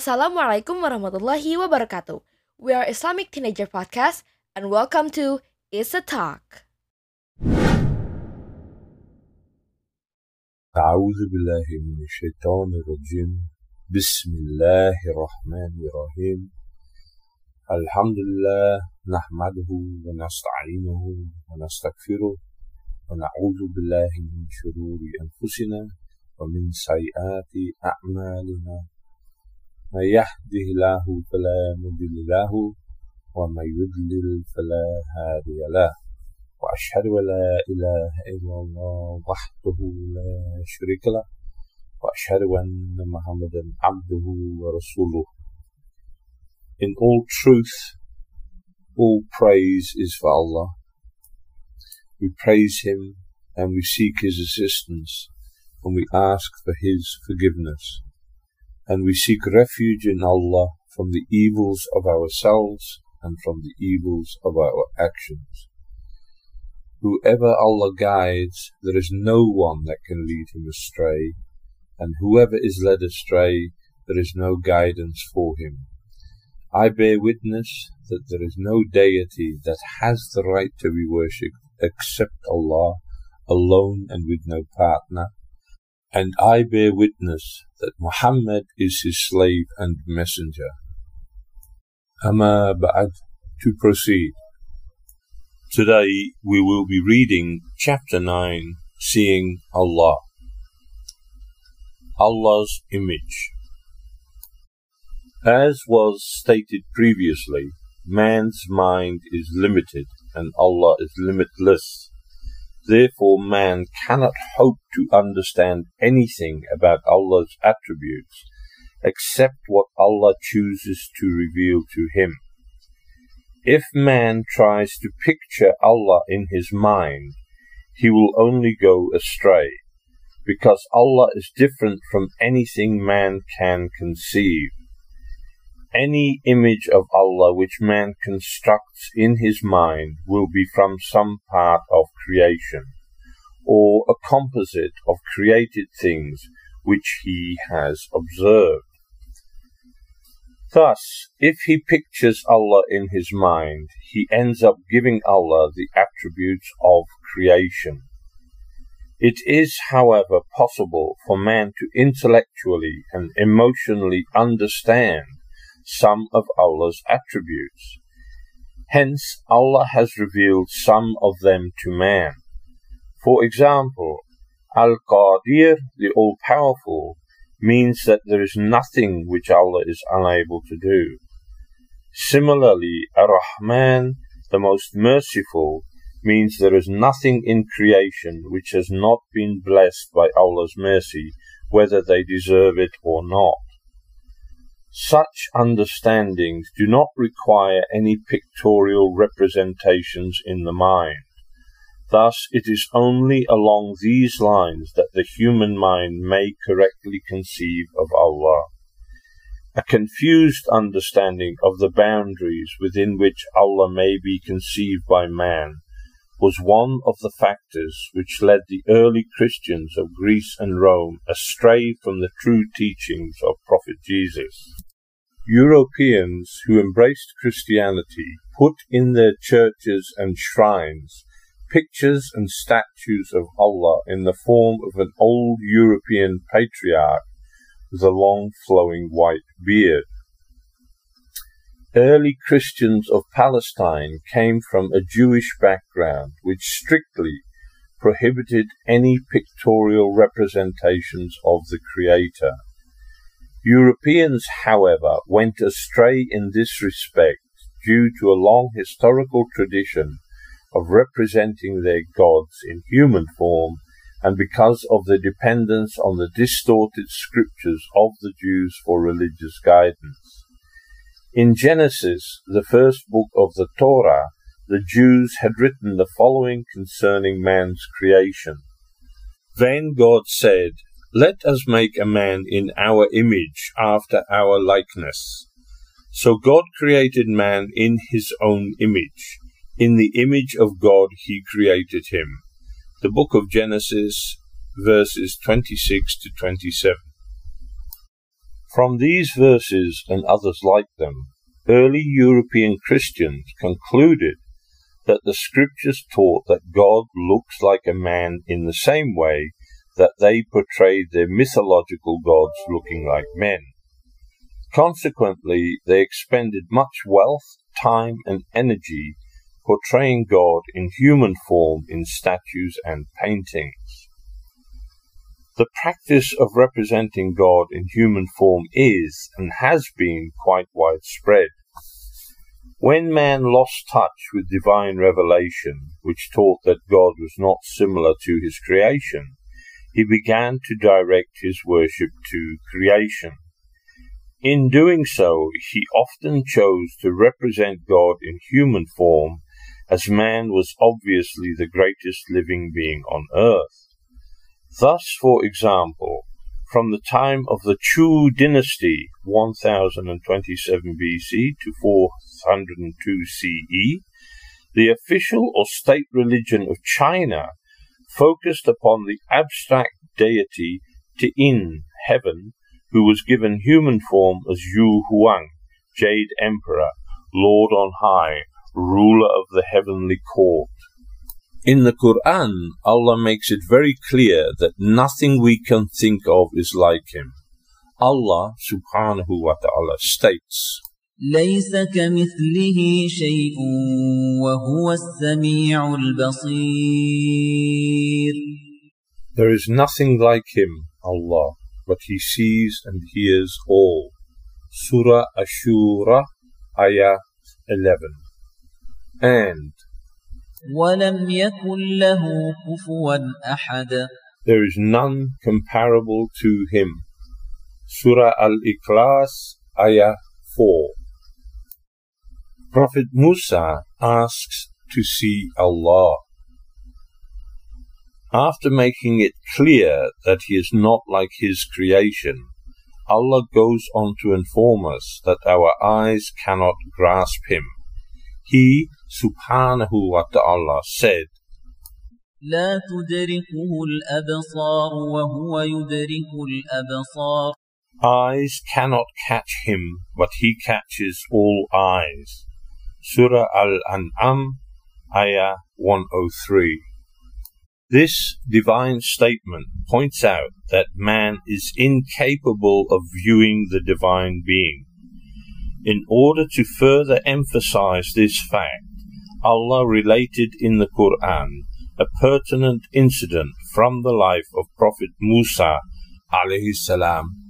Assalamualaikum warahmatullahi wabarakatuh. We are Islamic Teenager Podcast and welcome to It's a Talk. أعوذ بالله من الشيطان الرجيم بسم الله الرحمن الرحيم الحمد لله نحمده ونستعينه ونستغفره ونعوذ بالله من شرور أنفسنا ومن سيئات أعمالنا من يهده الله فلا مضل له ومن يضلل فلا هادي له وأشهد أن لا إله إلا الله وحده لا شريك له وأشهد أن محمدا عبده ورسوله In all truth, all praise is for Allah. We praise Him and we seek His assistance and we ask for His forgiveness. And we seek refuge in Allah from the evils of ourselves and from the evils of our actions. Whoever Allah guides, there is no one that can lead him astray, and whoever is led astray, there is no guidance for him. I bear witness that there is no deity that has the right to be worshipped except Allah, alone and with no partner. And I bear witness that Muhammad is his slave and messenger. Amma ba'ad, to proceed. Today we will be reading chapter 9, Seeing Allah. Allah's Image. As was stated previously, man's mind is limited and Allah is limitless. Therefore, man cannot hope to understand anything about Allah's attributes except what Allah chooses to reveal to him. If man tries to picture Allah in his mind, he will only go astray, because Allah is different from anything man can conceive. Any image of Allah which man constructs in his mind will be from some part of creation, or a composite of created things which he has observed. Thus, if he pictures Allah in his mind, he ends up giving Allah the attributes of creation. It is, however, possible for man to intellectually and emotionally understand some of Allah's attributes. Hence, Allah has revealed some of them to man. For example, Al-Qadir, the All-Powerful, means that there is nothing which Allah is unable to do. Similarly, Ar-Rahman, the most merciful, means there is nothing in creation which has not been blessed by Allah's mercy, whether they deserve it or not. Such understandings do not require any pictorial representations in the mind. Thus, it is only along these lines that the human mind may correctly conceive of Allah. A confused understanding of the boundaries within which Allah may be conceived by man was one of the factors which led the early Christians of Greece and Rome astray from the true teachings of Prophet Jesus. Europeans who embraced Christianity put in their churches and shrines pictures and statues of Allah in the form of an old European patriarch with a long flowing white beard. Early Christians of Palestine came from a Jewish background which strictly prohibited any pictorial representations of the Creator. Europeans, however, went astray in this respect due to a long historical tradition of representing their gods in human form and because of their dependence on the distorted scriptures of the Jews for religious guidance. In Genesis, the first book of the Torah, the Jews had written the following concerning man's creation. Then God said, Let us make a man in our image, after our likeness. So God created man in his own image. In the image of God he created him. The book of Genesis, verses 26 to 27. From these verses and others like them, early European Christians concluded that the scriptures taught that God looks like a man in the same way that they portrayed their mythological gods looking like men. Consequently, they expended much wealth, time, and energy portraying God in human form in statues and paintings. The practice of representing God in human form is and has been quite widespread. When man lost touch with divine revelation, which taught that God was not similar to his creation, he began to direct his worship to creation. In doing so, he often chose to represent God in human form, as man was obviously the greatest living being on earth. Thus, for example, from the time of the Chu dynasty, 1027 BC to 402 CE, the official or state religion of China focused upon the abstract deity T'ien, heaven, who was given human form as Yu Huang, Jade Emperor, Lord on high, ruler of the heavenly court. In the Quran, Allah makes it very clear that nothing we can think of is like him. Allah subhanahu wa ta'ala states, ليس كمثله شيء وهو السميع البصير There is nothing like him, Allah, but he sees and hears all. Surah Ash-Shura, Ayah 11. And ولم يكن له كفوا There is none comparable to him. Surah Al-Ikhlas, Ayah 4. Prophet Musa asks to see Allah. After making it clear that he is not like his creation, Allah goes on to inform us that our eyes cannot grasp him. He, subhanahu wa ta'ala, said, لا تدركه الأبصار وهو يدرك الأبصار Eyes cannot catch him, but he catches all eyes. Surah Al-An'am, Ayah 103. This divine statement points out that man is incapable of viewing the divine being. In order to further emphasize this fact, Allah related in the Quran a pertinent incident from the life of Prophet Musa alayhi salam.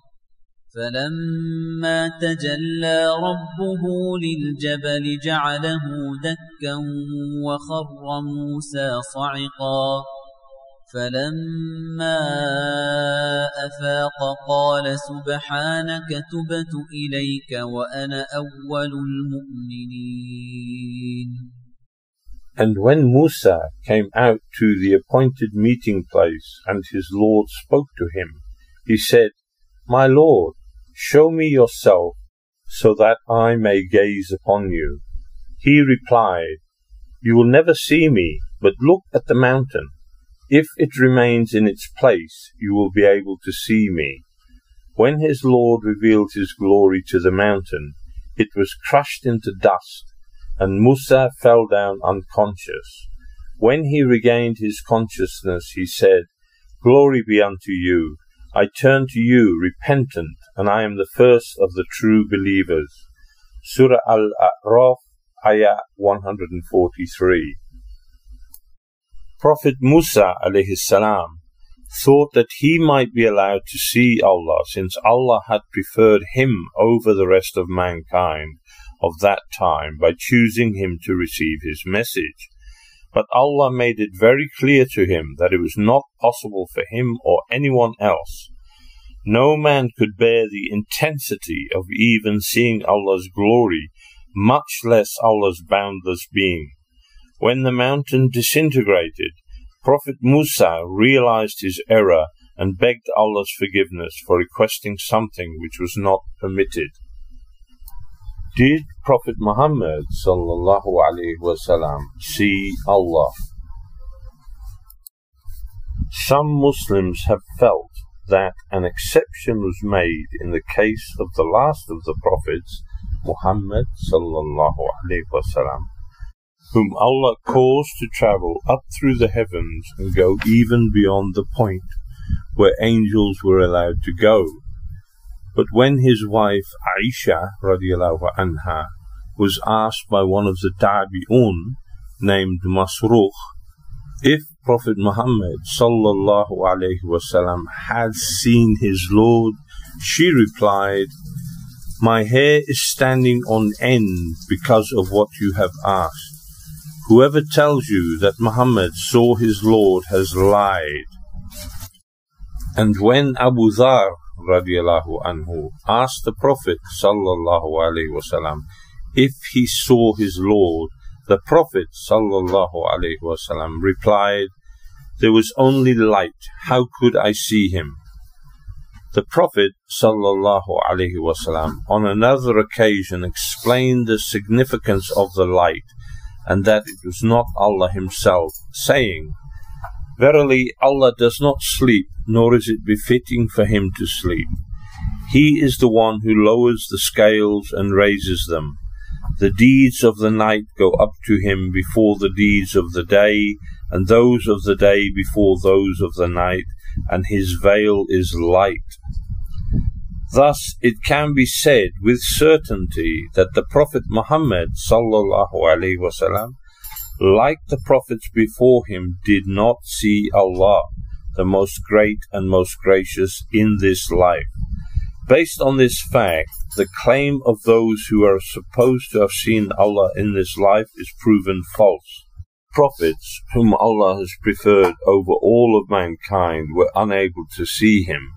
فلما تجلى ربه للجبل جعله دكا وخر موسى صعقا فلما أفاق قال سبحانك تبت إليك وأنا أول المؤمنين And when Musa came out to the appointed meeting place and his Lord spoke to him, he said, My Lord, show me yourself so that I may gaze upon you. He replied, You will never see me, but look at the mountain. If it remains in its place, you will be able to see me. When his Lord revealed his glory to the mountain, it was crushed into dust, and Musa fell down unconscious. When he regained his consciousness, he said, Glory be unto you. I turn to you, repentant, and I am the first of the true believers. Surah Al-A'raf, Ayah 143. Prophet Musa alayhi salam thought that he might be allowed to see Allah since Allah had preferred him over the rest of mankind of that time by choosing him to receive his message. But Allah made it very clear to him that it was not possible for him or anyone else. No man could bear the intensity of even seeing Allah's glory much less Allah's boundless being. When the mountain disintegrated, Prophet Musa realized his error and begged Allah's forgiveness for requesting something which was not permitted. Did Prophet Muhammad sallallahu alaihi wasallam see Allah? Some Muslims have felt that an exception was made in the case of the last of the prophets, Muhammad sallallahu alaihi wasallam, whom Allah caused to travel up through the heavens and go even beyond the point where angels were allowed to go. But when his wife Aisha radiallahu anha was asked by one of the Tabi'un named Masruq if Prophet Muhammad sallallahu alaihi wasallam had seen his Lord, she replied, My hair is standing on end because of what you have asked. Whoever tells you that Muhammad saw his Lord has lied. And when Abu Dhar radiallahu anhu asked the Prophet sallallahu alaihi wasallam if he saw his Lord, the Prophet sallallahu alaihi wasallam replied, "There was only light. How could I see him?" The Prophet sallallahu alaihi wasallam on another occasion explained the significance of the light and that it was not Allah Himself, saying, Verily, Allah does not sleep, nor is it befitting for Him to sleep. He is the one who lowers the scales and raises them. The deeds of the night go up to him before the deeds of the day, and those of the day before those of the night, and his veil is light. Thus it can be said with certainty that the Prophet Muhammad sallallahu alaihi wasallam, like the prophets before him, did not see Allah, the most great and most gracious, in this life. Based on this fact, the claim of those who are supposed to have seen Allah in this life is proven false. Prophets, whom Allah has preferred over all of mankind, were unable to see Him.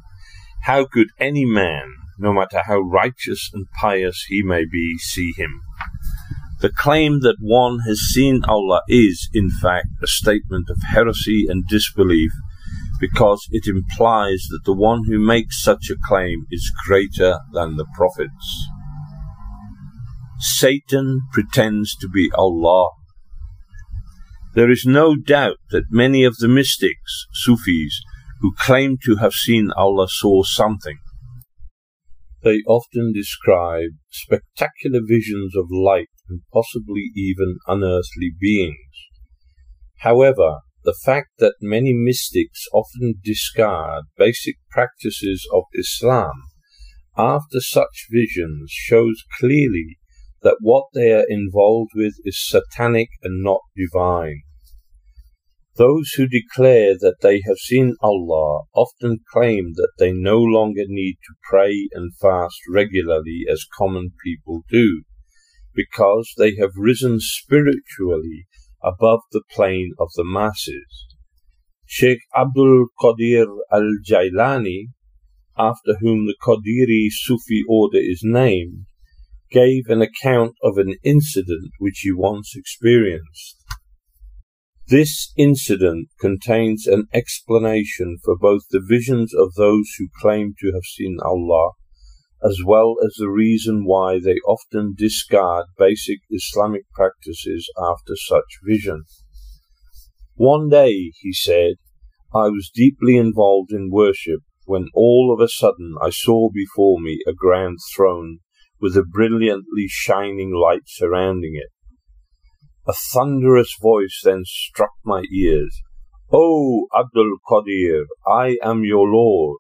How could any man, no matter how righteous and pious he may be, see Him? The claim that one has seen Allah is, in fact, a statement of heresy and disbelief because it implies that the one who makes such a claim is greater than the prophets. Satan pretends to be Allah. There is no doubt that many of the mystics, Sufis, who claim to have seen Allah saw something. They often describe spectacular visions of light and possibly even unearthly beings. However, the fact that many mystics often discard basic practices of Islam after such visions shows clearly that what they are involved with is satanic and not divine. Those who declare that they have seen Allah often claim that they no longer need to pray and fast regularly as common people do, because they have risen spiritually above the plane of the masses. Sheikh Abdul Qadir al Jailani, after whom the Qadiri Sufi order is named, gave an account of an incident which he once experienced. This incident contains an explanation for both the visions of those who claim to have seen Allah as well as the reason why they often discard basic Islamic practices after such vision. One day, he said, I was deeply involved in worship when all of a sudden I saw before me a grand throne with a brilliantly shining light surrounding it. A thunderous voice then struck my ears. O Abdul Qadir, I am your Lord.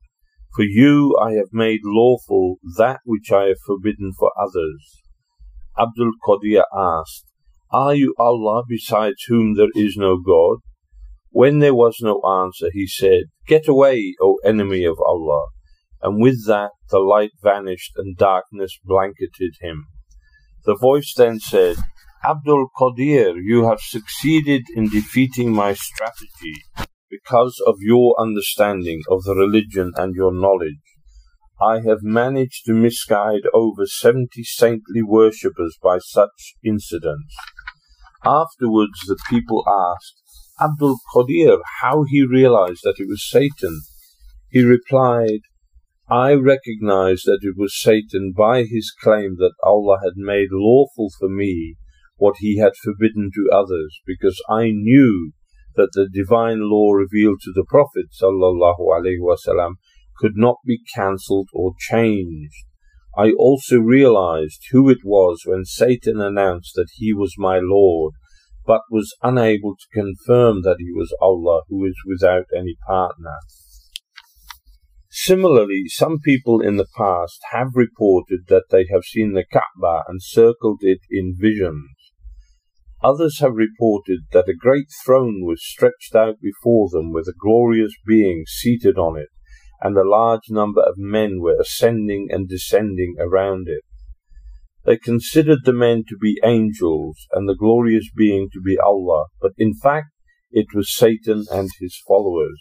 For you I have made lawful that which I have forbidden for others. Abdul Qadir asked, Are you Allah besides whom there is no God? When there was no answer, he said, Get away, O enemy of Allah. And with that the light vanished and darkness blanketed him. The voice then said, Abdul Qadir, you have succeeded in defeating my strategy because of your understanding of the religion and your knowledge. I have managed to misguide over 70 saintly worshippers by such incidents. Afterwards, the people asked Abdul Qadir how he realized that it was Satan. He replied, I recognized that it was Satan by his claim that Allah had made lawful for me what he had forbidden to others, because I knew that the divine law revealed to the Prophet wasallam could not be cancelled or changed. I also realized who it was when Satan announced that he was my Lord, but was unable to confirm that he was Allah who is without any partner. Similarly, some people in the past have reported that they have seen the Kaaba and circled it in visions. Others have reported that a great throne was stretched out before them with a glorious being seated on it, and a large number of men were ascending and descending around it. They considered the men to be angels and the glorious being to be Allah, but in fact it was Satan and his followers.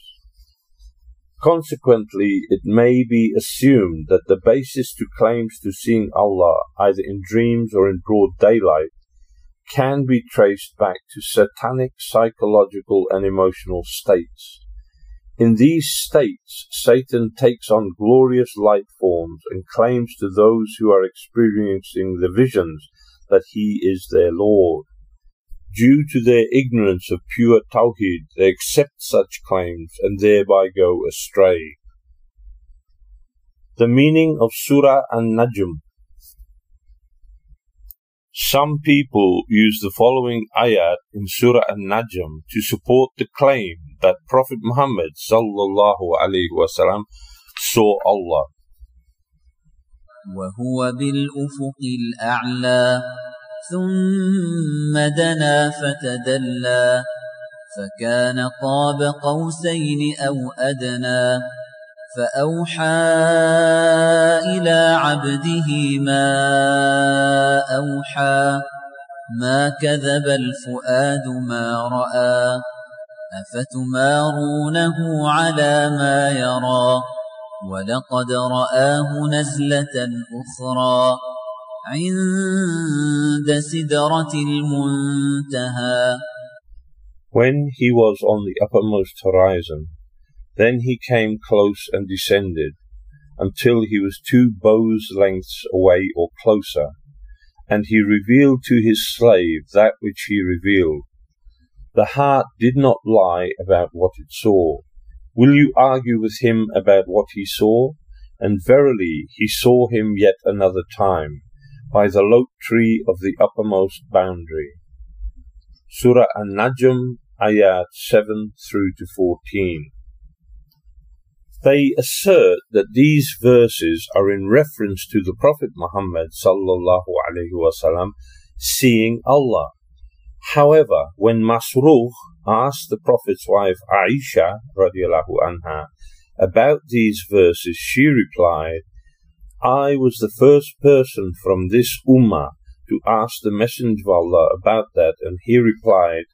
Consequently, it may be assumed that the basis to claims to seeing Allah, either in dreams or in broad daylight, can be traced back to satanic psychological and emotional states. In these states, Satan takes on glorious light forms and claims to those who are experiencing the visions that he is their Lord. Due to their ignorance of pure Tawheed, they accept such claims and thereby go astray. The meaning of Surah An-Najm some people use the following ayat in Surah An-Najm to support the claim that Prophet Muhammad sallallahu alaihi wasallam saw Allah. وهو بالأفق الأعلى ثم دنا فتدلى فكان قاب قوسين أو أدنى فأوحى إلى عبده ما أوحى ما كذب الفؤاد ما رأى أفتمارونه على ما يرى ولقد رآه نزلة أخرى عند سدرة المنتهى When he was on the uppermost horizon, Then he came close and descended, until he was two bows' lengths away or closer, and he revealed to his slave that which he revealed. The heart did not lie about what it saw. Will you argue with him about what he saw? And verily he saw him yet another time, by the lote tree of the uppermost boundary. Surah An-Najm, ayat 7 through to 14. They assert that these verses are in reference to the Prophet Muhammad sallallahu alaihi wasallam seeing Allah. However, when Masruq asked the Prophet's wife Aisha radiallahu anha about these verses, she replied, I was the first person from this ummah to ask the Messenger of Allah about that, and he replied,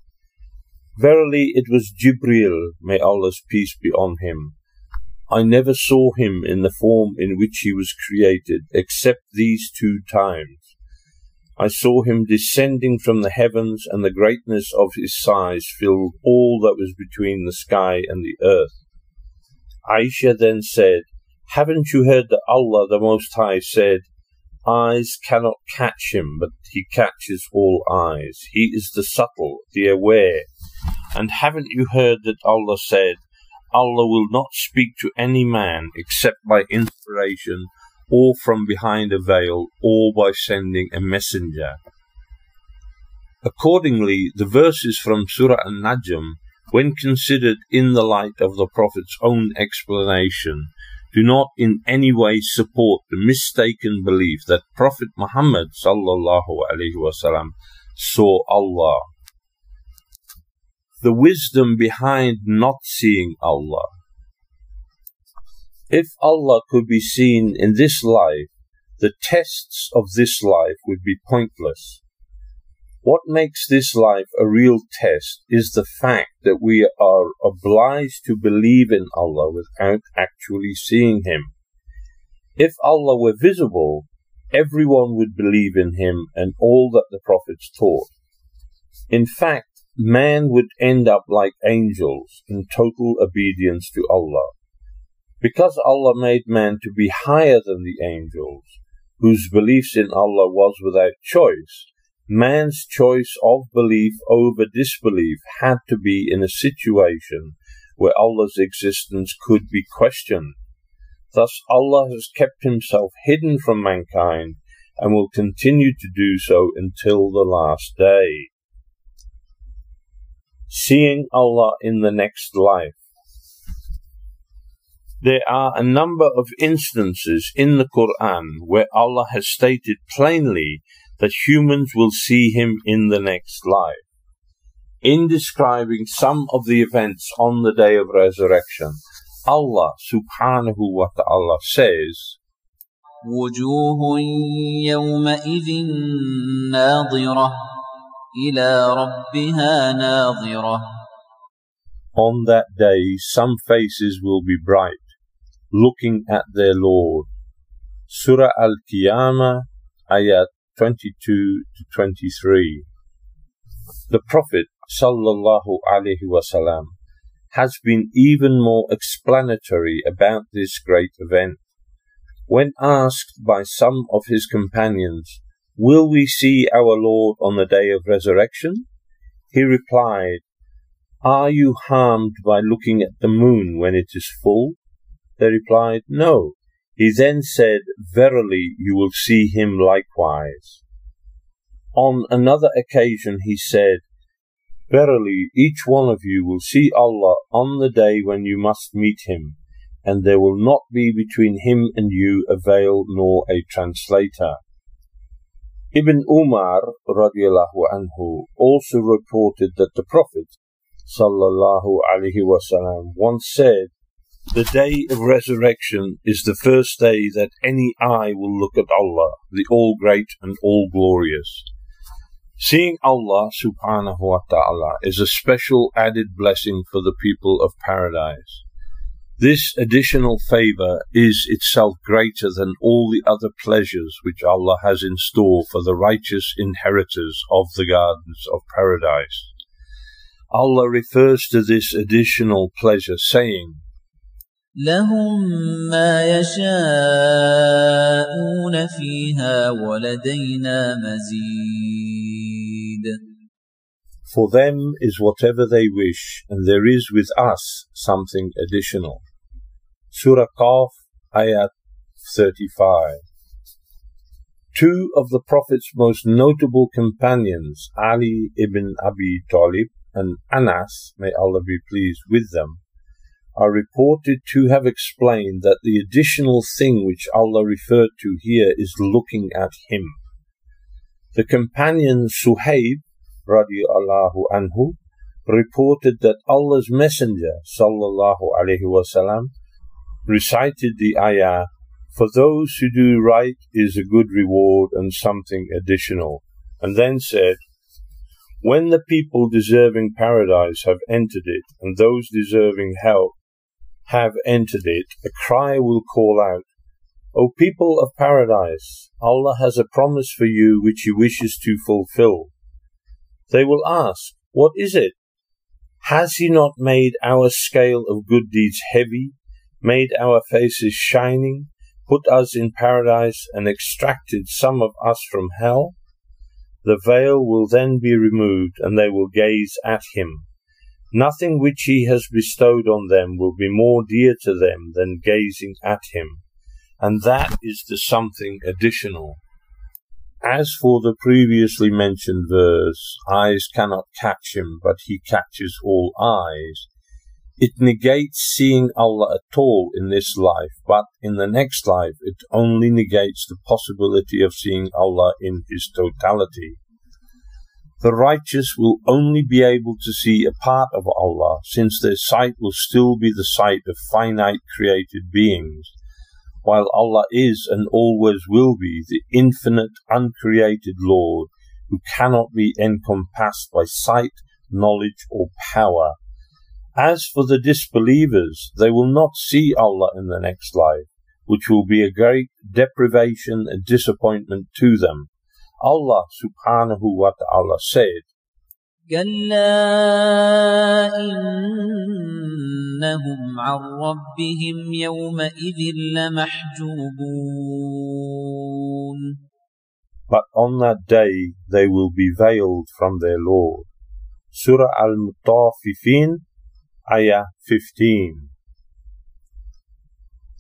Verily it was Jibril, may Allah's peace be on him, I never saw him in the form in which he was created, except these two times. I saw him descending from the heavens, and the greatness of his size filled all that was between the sky and the earth. Aisha then said, Haven't you heard that Allah the Most High said, Eyes cannot catch him, but he catches all eyes. He is the subtle, the aware. And haven't you heard that Allah said, Allah will not speak to any man except by inspiration or from behind a veil or by sending a messenger. Accordingly, the verses from Surah An-Najm, when considered in the light of the Prophet's own explanation, do not in any way support the mistaken belief that Prophet Muhammad sallallahu alaihi wasallam saw Allah the wisdom behind not seeing Allah. If Allah could be seen in this life, the tests of this life would be pointless. What makes this life a real test is the fact that we are obliged to believe in Allah without actually seeing Him. If Allah were visible, everyone would believe in him and all that the prophets taught. In fact, man would end up like angels in total obedience to Allah. Because Allah made man to be higher than the angels, whose beliefs in Allah was without choice, man's choice of belief over disbelief had to be in a situation where Allah's existence could be questioned. Thus Allah has kept himself hidden from mankind and will continue to do so until the last day Seeing Allah in the next life. There are a number of instances in the Quran where Allah has stated plainly that humans will see Him in the next life. In describing some of the events on the day of resurrection, Allah subhanahu wa ta'ala says, وجوه يومئذ ناظرة إلى ربها ناظرة On that day some faces will be bright, looking at their Lord. Surah Al-Qiyamah, ayat 22 to 23. The Prophet sallallahu alaihi wasallam has been even more explanatory about this great event. When asked by some of his companions, Will we see our Lord on the day of resurrection? He replied, Are you harmed by looking at the moon when it is full? They replied, No. He then said, Verily you will see him likewise. On another occasion he said, Verily each one of you will see Allah on the day when you must meet him, and there will not be between him and you a veil nor a translator. Ibn Umar radiallahu anhu also reported that the Prophet sallallahu alaihi wasallam once said, "The day of resurrection is the first day that any eye will look at Allah, the All Great and All Glorious." Seeing Allah subhanahu wa ta'ala is a special added blessing for the people of paradise. This additional favor is itself greater than all the other pleasures which Allah has in store for the righteous inheritors of the gardens of paradise. Allah refers to this additional pleasure saying, لهم ما يشاءون فيها ولدينا مزيد For them is whatever they wish, and there is with us something additional. Surah Qaf, Ayat 35. Two of the Prophet's most notable companions, Ali ibn Abi Talib and Anas, may Allah be pleased with them, are reported to have explained that the additional thing which Allah referred to here is looking at Him. The companion Suhaib, radiallahu anhu, reported that Allah's Messenger, sallallahu alaihi wasallam, recited the ayah, For those who do right is a good reward and something additional, and then said, When the people deserving paradise have entered it, and those deserving hell have entered it, a cry will call out, O people of paradise, Allah has a promise for you which He wishes to fulfill. They will ask, What is it? Has He not made our scale of good deeds heavy, made our faces shining, put us in paradise, and extracted some of us from hell? The veil will then be removed, and they will gaze at Him. Nothing which He has bestowed on them will be more dear to them than gazing at Him, and that is the something additional. As for the previously mentioned verse, eyes cannot catch him, but he catches all eyes. It negates seeing Allah at all in this life, but in the next life it only negates the possibility of seeing Allah in His totality. The righteous will only be able to see a part of Allah, since their sight will still be the sight of finite created beings while Allah is and always will be the infinite, uncreated Lord who cannot be encompassed by sight, knowledge, or power. As for the disbelievers, they will not see Allah in the next life, which will be a great deprivation and disappointment to them. Allah subhanahu wa ta'ala said, كلا إنهم عن ربهم يومئذ لمحجوبون But on that day they will be veiled from their Lord. Surah Al-Mutaffifin, Ayah 15.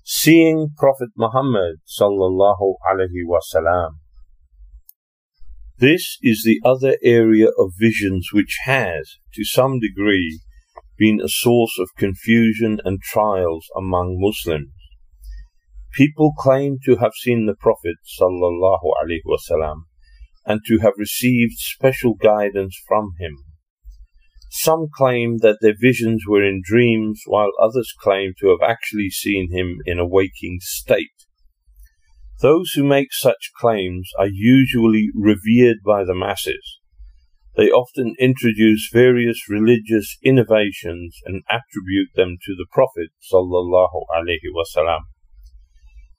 Seeing Prophet Muhammad sallallahu alaihi wasallam. This is the other area of visions which has, to some degree, been a source of confusion and trials among Muslims. People claim to have seen the Prophet sallallahu alaihi wasallam and to have received special guidance from him. Some claim that their visions were in dreams, while others claim to have actually seen him in a waking state. Those who make such claims are usually revered by the masses. They often introduce various religious innovations and attribute them to the Prophet sallallahu alaihi wasallam.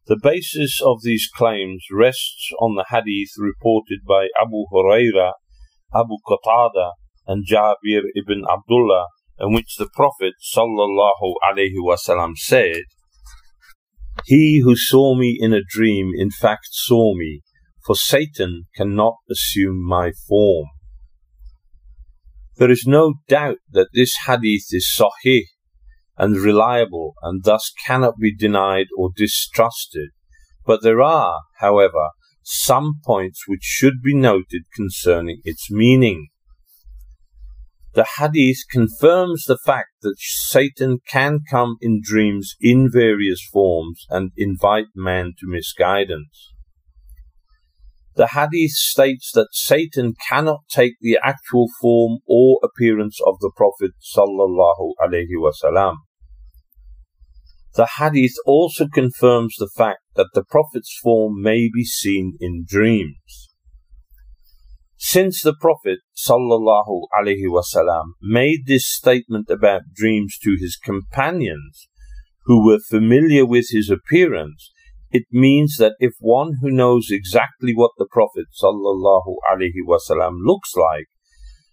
The basis of these claims rests on the hadith reported by Abu Huraira, Abu Qatada, and Jabir ibn Abdullah, in which the Prophet sallallahu alaihi wasallam said, he who saw me in a dream in fact saw me, for Satan cannot assume my form. There is no doubt that this hadith is sahih and reliable and thus cannot be denied or distrusted. But there are, however, some points which should be noted concerning its meaning. The hadith confirms the fact that Satan can come in dreams in various forms and invite man to misguidance. The hadith states that Satan cannot take the actual form or appearance of the Prophet sallallahu alaihi wasallam. The hadith also confirms the fact that the Prophet's form may be seen in dreams. Since the Prophet wasallam made this statement about dreams to his companions who were familiar with his appearance, it means that if one who knows exactly what the Prophet wasallam looks like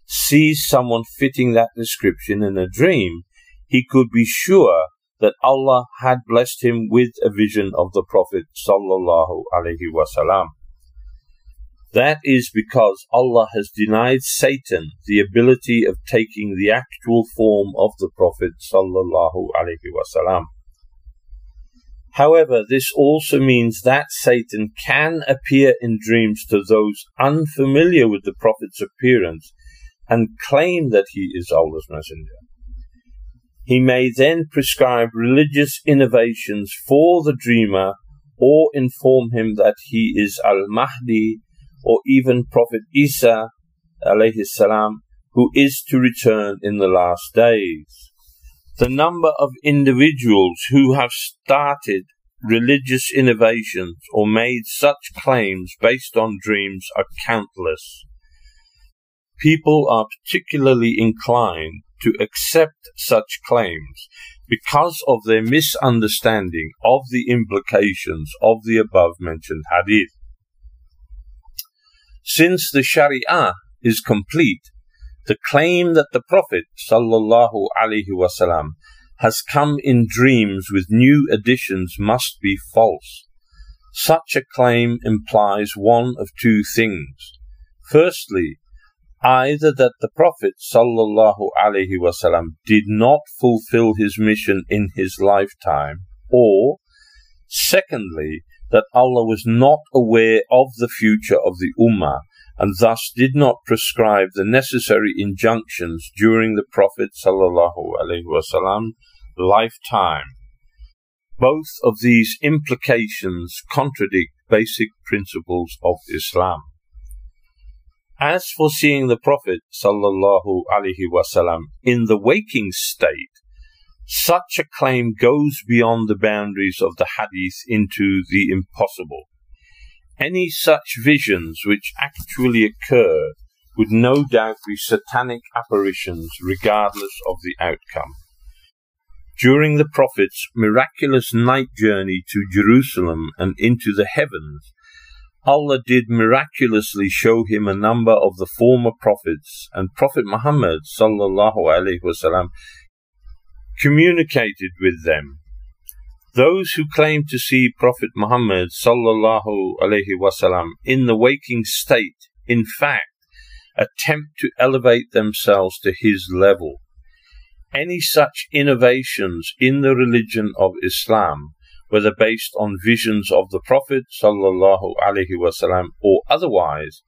sees someone fitting that description in a dream, he could be sure that Allah had blessed him with a vision of the Prophet sallallahu alaihi wasallam. That is because Allah has denied Satan the ability of taking the actual form of the Prophet sallallahu alaihi wasallam. However, this also means that Satan can appear in dreams to those unfamiliar with the Prophet's appearance and claim that he is Allah's messenger. He may then prescribe religious innovations for the dreamer or inform him that he is Al Mahdi or even Prophet Isa alayhi salam, who is to return in the last days. The number of individuals who have started religious innovations or made such claims based on dreams are countless. People are particularly inclined to accept such claims because of their misunderstanding of the implications of the above mentioned hadith. Since the Sharia is complete, the claim that the Prophet sallallahu alaihi wasallam has come in dreams with new additions must be false. Such a claim implies one of two things. Firstly, either that the Prophet wasallam did not fulfill his mission in his lifetime, or secondly, that Allah was not aware of the future of the Ummah and thus did not prescribe the necessary injunctions during the Prophet lifetime. Both of these implications contradict basic principles of Islam. As for seeing the Prophet in the waking state, such a claim goes beyond the boundaries of the hadith into the impossible. Any such visions which actually occur would no doubt be satanic apparitions regardless of the outcome. During the Prophet's miraculous night journey to Jerusalem and into the heavens, Allah did miraculously show him a number of the former prophets, and Prophet Muhammad sallallahu alaihi wasallam communicated with them. Those who claim to see Prophet Muhammad sallallahu alaihi wasallam in the waking state, in fact, attempt to elevate themselves to his level. Any such innovations in the religion of Islam, whether based on visions of the Prophet sallallahu alaihi wasallam or otherwise,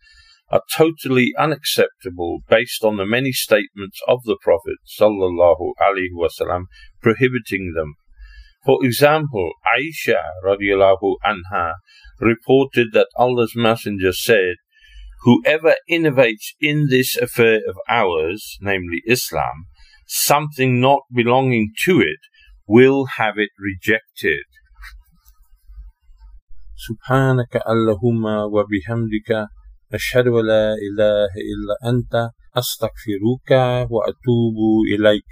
are totally unacceptable based on the many statements of the Prophet sallallahu alaihi wasallam prohibiting them. For example, Aisha radiallahu anha reported that Allah's Messenger said, Whoever innovates in this affair of ours, namely Islam, something not belonging to it, will have it rejected. سبحانك اللهم وبحمدك أشهد أن لا إله إلا أنت أستغفرك وأتوب إليك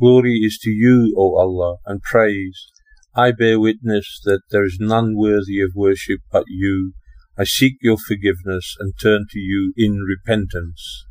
Glory is to you, O Allah, and praise. I bear witness that there is none worthy of worship but you. I seek your forgiveness and turn to you in repentance.